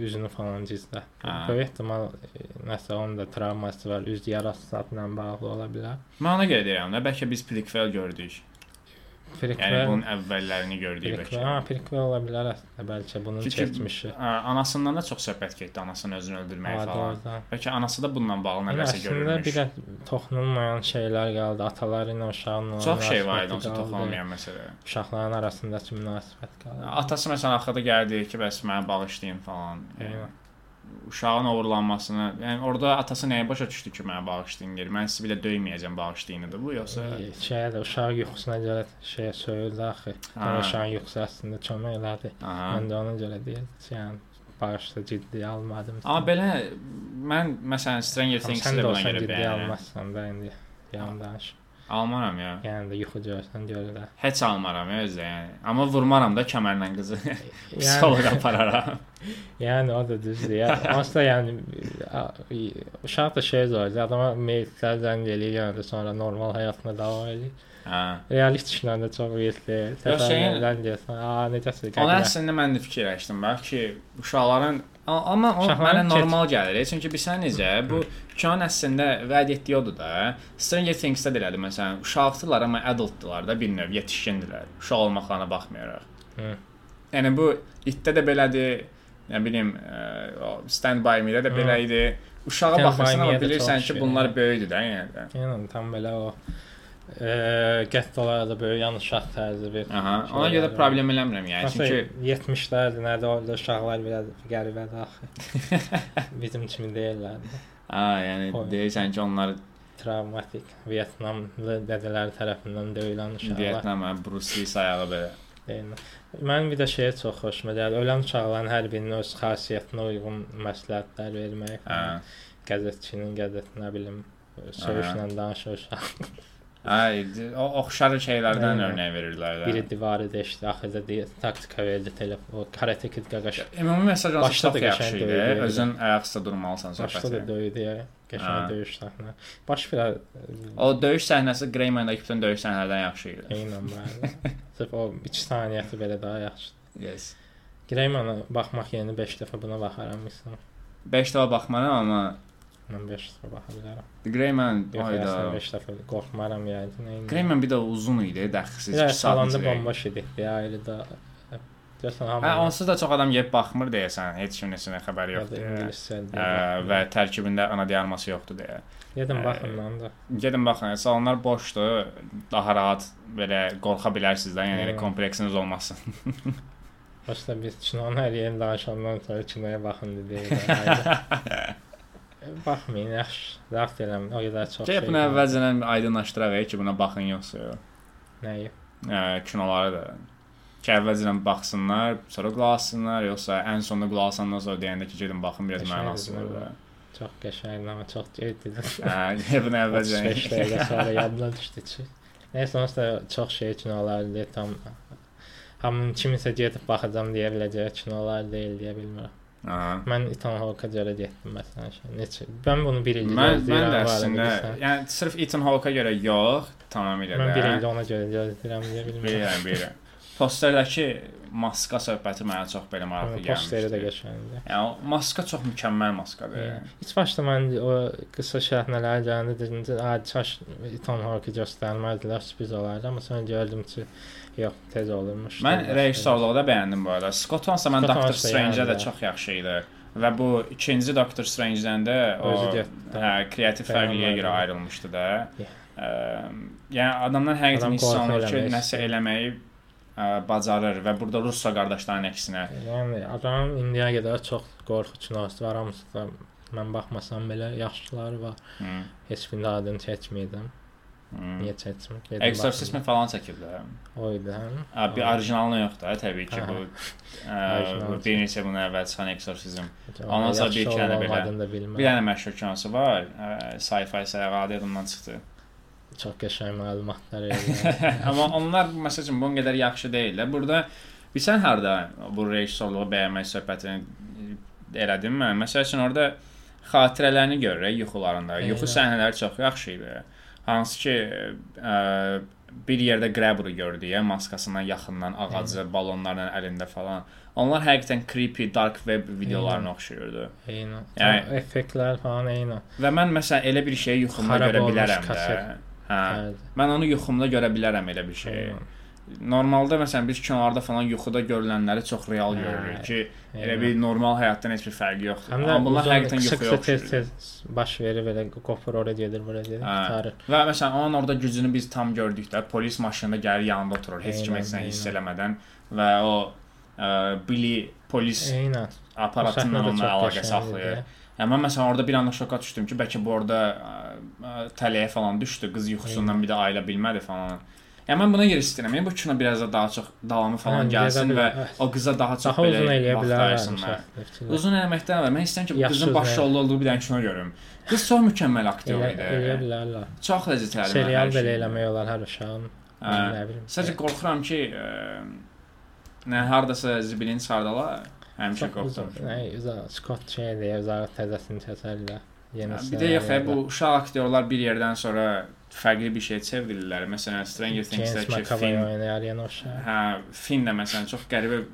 Üzünü falan cizdə. Böyük ehtimal nəsə onun da travması var, üz yarası ilə bağlı ola bilər. Mən ona görə deyirəm də, bəlkə biz prequel gördük. Yəni Prequel, bunun əvvəllərini prequel, bəlkə. ha, prequel ola bilər əslində bəlkə bunun Çünki- keçmişi. Ə, Anasından da çox söhbət getdi, anasının özünü öldürməyi Adi falan. oradan. Bəlkə anası da bununla bağlı Yəni əslində görürmüş. bir də toxunulmayan şeylər qaldı. Ataları ilə uşağın Çox şey var idi onsuz toxunulmayan məsələ. Uşaqların arasındakı münasibət qaldı. Atası məsələn axırda gəldi ki, bəs mənə bağışlayın falan. Eynən. Uşağın oğurlanmasını, yəni orada atası nəyə başa düşdü ki, mənə bağışlayın deyir. Mən sizi bir də döyməyəcəm bağışlayınıdır bu yoxsa Şeyə də uşaq yuxusuna görə şeyə söyüldü axı. Uşağın yuxusu əslində kömək elədi. Aha. Mən də ona görə deyirəm. Yəni bağışla ciddi almadım. Amma belə mən məsələn Stranger Things-i də buna görə ciddi bəyənirəm. almazsan da indi. Yan danış. Almaram ya. Yəni də yuxu görsən görə də. Heç almaram ya özdə yəni. Amma vurmaram da kəmərlə qızı. Yəni, Psixoloqa apararam. yəni o da düzdür. Yəni onsuz da yəni uşaq da şey zor. Adama maillər zəng eləyir, yəni də sonra normal həyatına davam edir. Hə. Realist işlərdə çox şeyin- Təfəkkürlər deyirsən, a necəsə Ona əslində mən də fikirləşdim bax ki, uşaqların amma o Uşaqların mənə normal gəlir. Çünki bilirsən necə, bu kinonun əslində vəd etdiyi odur da. Stranger Things-də də elədi məsələn, uşaqdılar amma adultdular da bir növ, yetişkindilər. Uşaq olmaqlarına baxmayaraq. Hı. Yəni bu itdə də belədir. Nə bilim, o Stand by Me-də də Hı. belə idi. Uşağa baxırsan amma bilirsən ki, bunlar böyükdür də yəni. Yəni tam belə o eee gettolara da böyük yanlış uşaq tərzi bir. Aha, ona şeylər görə problem eləmirəm yəni. Çünki Çünki 70-lərdə nədə orada uşaqlar biraz qəribədir axı. Bizim kimi deyirlər. ha, yəni Oy. deyirsən ki, onlar Travmatik Vyetnamlı dədələr tərəfindən döyülən uşaqlar. Vyetnam, Bruce Lee sayağı belə. deyirlər. Mən bir də şeyə çox xoşuma gəlir. Ölən uşaqların hər birinin öz xasiyyətinə uyğun məsləhətlər vermək. Hə. Qəzetçinin qəzet nə bilim söyüşlə danışır uşaq. Ay, o oxşar şeylərdən Aynen. örnək verirlər də. Biri divarı deşdi, axırda deyə taktika verdi telefon. O Karate Kid qaqaş. Ümumi mesaj olsa Başda çox da qəşəng yaxşı idi. döyüldü. Özün ayaq üstə durmalısan Başda da söhbəti. döydü ya. Ha. Qəşəng döyüş səhnə. Baş biraz O döyüş səhnəsi Greyman-dakı bütün döyüş səhnələrdən yaxşı idi. eynən var. Sırf o 2 saniyəsi belə daha yaxşı. Yes. Greymana baxmaq yerinə 5 dəfə buna baxaram misal. 5 dəfə baxmaram amma Mən 5 dəfə baxa bilərəm. Greyman ayda. əslində 5 dəfə qorxmaram yəni. Eynən. Greyman bir də uzun idi, dəxsiz Bir 2 saat. salonda bomboş idi. Elə də Görsən hamı Hə, onsuz da çox adam yeyib baxmır deyəsən, heç kimin neçə xəbəri da yoxdur. ingiliscə və tərkibində ana diarması yoxdur deyə. Yedim Ə, baxın mən də. Gedin baxın, salonlar boşdur, daha rahat belə qorxa bilərsiniz də, yəni elə kompleksiniz olmasın. Başda biz kinonun hər yerini danışandan sonra kinoya baxın dedik. Baxmayın, yaxşı. Vaxt eləmin. O qədər çox Gəl bunu əvvəlcədən aydınlaşdıraq ki, buna baxın yoxsa yox. Nəyi? Ə, kinolara da. Ki əvvəlcədən baxsınlar, sonra qulaq assınlar, yoxsa ən sonda qulaq asandan sonra deyəndə ki, gedin baxın biraz Qəşəngdir, mənası var da. Çox qəşəngdir, amma çox gecdir. Hə, bunu 35 əvvəlcədən. dəqiqə sonra yadına düşdü ki. Nəysə onsuz da çox şey kinolardır tam hamının kimisə gedib baxacam deyə biləcəyi kinolar deyil deyə bilmirəm. Aha. Mən Ethan Hawke-a görə getdim məsələn. Neçə? Mən bunu bir ildir Mən mən də əslində, yəni sırf Ethan Hawke-a görə yox, tamamilə Mən bir də. ildir ona görə gözləyirəm deyə bilmirəm. Bilirəm, bilirəm. Posterdəki maska söhbəti mənə çox belə maraqlı Amma Posteri də gəlmişdi. qəşəngdir. Yəni maska çox mükəmməl maskadır. İlk başda mən o qısa şərhnələr gələndə dedim ki, "A, çaş Ethan Hawke göstərməzdilər, sürpriz olardı." Amma sonra gördüm ki, yox, tez olurmuş. Mən rejissorluğu da bəyəndim bu arada. Scott Hansa mən Doctor yəni də çox yaxşı idi. Və bu ikinci Doctor Strange-dən də o hə, kreativ fərqliyə görə ayrılmışdı da. Yeah. Ə, yəni adamdan həqiqətən hiss olunur ki, nəsə eləməyi ə, bacarır və burada Russo qardaşların əksinə. Yəni adam indiyə qədər çox qorxu kinosu var, hamısı da mən baxmasam belə yaxşıları var. Hı. Heç birində adını çəkməydim. Niyə çəkmir? Gedim Exorcism falan baxım. O idi, hə? Ə, bir orijinalını yox da, təbii ki, bu ə, bir neçə bunun əvvəl çıxan Exorcism. Ondan sonra bir iki dənə belə-. Bir dənə məşhur kinosu var, sci-fi səyahəti ondan çıxdı. çox qəşəng məlumatlar verir. Amma onlar məsələn bunun qədər yaxşı deyillər. Burada bilsən harda bu rejissorluğu bəyənmək söhbətini elədim mən. Məsəl üçün orada xatirələrini görürük yuxularında. Yuxu səhnələri çox yaxşı idi. Hansı ki ə, bir yerdə Grabber gördük, ya maskasından yaxından ağacı, balonlarla əlində falan. Onlar həqiqətən creepy dark web videolarına oxşayırdı. Eyni. Yəni- Yəni effektlər falan eyni. Və mən məsələn elə bir şeyi yuxumda Xarab görə bilərəm də. Hə. Bəli. Mən onu yuxumda görə bilərəm elə bir şeyi. Eyni. Normalda məsələn biz kinolarda falan yuxuda görülənləri çox real Hə, görürük ki, elə eyni. bir normal həyatdan heç bir fərqi yoxdur. Həm Amma bunlar həqiqətən yuxuya oxşayır. tez baş verir belə qopur ora gedir, bura gedir, Hə. qurtarır. Və məsələn onun orada gücünü biz tam gördük də, polis maşınında gəlir yanında oturur, heç kim Eynən, heç nə hiss eynən. eləmədən və o ə, Billy polis Eynən. aparatı ilə O səhnə də onunla əlaqə saxlayır. Yəni mən məsələn orada bir anda şoka düşdüm ki, bəlkə bu orada ə, ə, tələyə falan düşdü, qız yuxusundan bir də ayıla bilmədi falan. Yəni mən buna yer istəyirəm. Yəni bu kino biraz da daha çox davamı falan Hə, gəlsin və bilər. o qıza daha çox Daha belə eləyə vaxt bilərlər. ayırsınlar. Uzun eləməkdən əvvəl mən istəyirəm ki, bu qızın uzun başrolda olduğu bir dənə kino görüm. Qız çox mükəmməl aktyor elə, eləyə idi. bilərlər. Çox ləzzətli. Serial belə eləmək olar hər uşağın. Hə. Nə bilim. Sadəcə qorxuram ki, nə hardasa zibilin çıxardalar. Həmişə qorxuram. Nə, Scott şey deyə uzaq təzəsini kəsərlər. Yeni Bir də yox, hə, bu uşaq aktyorlar bir yerdən sonra fərqli bir şey çevrilirlər. Məsələn, Stranger Things-dəki yeni uşaq. Hə, Finn də məsələn çox qəribə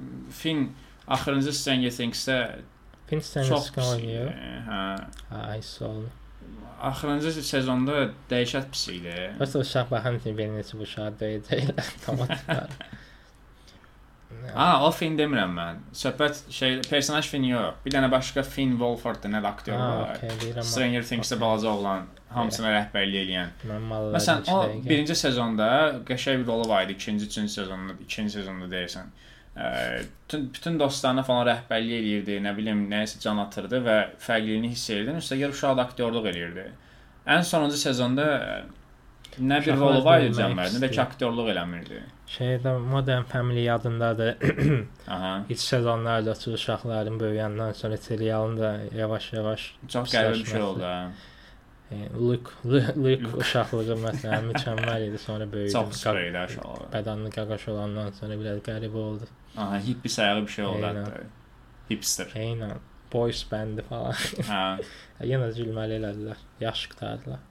Finn axırıncı Stranger Things-də çox Tennis pis, oynayır. Hə, hiss oldu. axırıncı sezonda dəhşət pis idi. Bəs o uşaq baxan kimi bir neçə bu uşaq döyəcəklər. Tamam. Ha, o Finn demirəm mən. Söhbət şey personaj Finn yox. Bir dənə başqa Finn Wolford dənə aktyor var. deyirəm. Stranger Things-də balaca oğlan hamısına rəhbərlik eləyən. Məsələn, o birinci sezonda qəşəng bir rolu var idi, ikinci, üçüncü sezonda, ikinci sezonda deyirsən. Ə, bütün bütün dostlarına falan rəhbərlik eləyirdi, nə bilim, nəyisə can atırdı və fərqliliyini hiss edirdin. Üstəgəl uşaq da aktyorluq eləyirdi. Ən sonuncu sezonda nə bir rolu var idi nə də ki aktyorluq eləmirdi. Şeydə Modern Family yadındadır. Aha. İlk sezonlarda o uşaqların böyüyəndən sonra serialın da yavaş-yavaş Çox qəribə bir şey oldu. ha. E, Luke, Lu- Luke uşaqlığı məsələn mükəmməl idi, sonra böyüdü. Çox spreydə aşağı. Bədənli qaqaş olandan sonra biraz qəribə oldu. Aha, hippi sayığı bir şey oldu hətta. Hipster. Eynən. Boys band falan. Hə. Yenə də gülməli elədilər. Yaxşı qutardılar.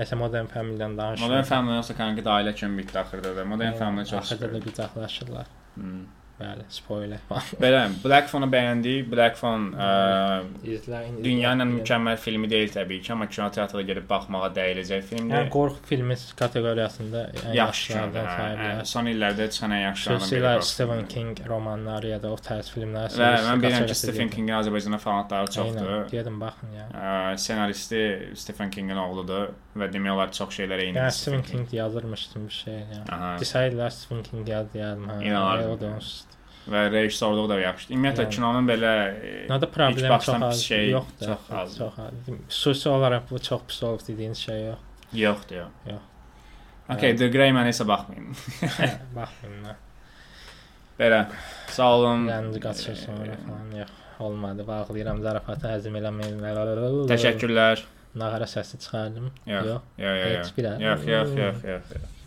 Nəsə Modern Family-dən danışırıq. Modern Family yoxsa kanka da ailə kimi bitdi axırda da. Modern Family çox Axırda da qucaqlaşırlar. Hmm. Bəli, spoiler. Belə Black Phone-u bəyəndik. Black Phone dünyanın izləyin. mükəmməl filmi deyil təbii ki, amma kinoteatra gedib baxmağa dəyiləcək Yəni filmdir. qorxu filmi kateqoriyasında ən Yaxşı yaxşılardan sayılır. Son illərdə çıxan ən yaxşılardan biri. Xüsusilə Stephen. King romanları ya da o tərz filmlər. Və mən bilirəm ki, Stephen Kingin Azərbaycanda fanatları çoxdur. Gedin baxın ya. Ə, Senaristi Stephen Kingin oğludur və demək olar çox şeylərə Yəni eynir. Stephen King yazırmışdım bir şey. Desəydilər Stephen King yazdı yazdım. İnanardım. O da onsuz. Və rejissorluq da yaxşıdır. Ümumiyyətlə Yəni. kinonun belə e, ilk problem çox az şey yoxdur. çox az. Çox az. Xüsusi olaraq bu çox pis olub dediyiniz şey yox. yoxdur, yox. Yox. Okay, The Grey Man isə baxmayın. Baxmayın. Belə. Sağ olun. Rənci qaçır sonra falan yox. Olmadı. Bağlayıram zarafatı həzm eləməyin. Təşəkkürlər. Nağara səsi çıxardım. Yox. Yox. Yox, yox. Heç bir yox, yox, yox. yox.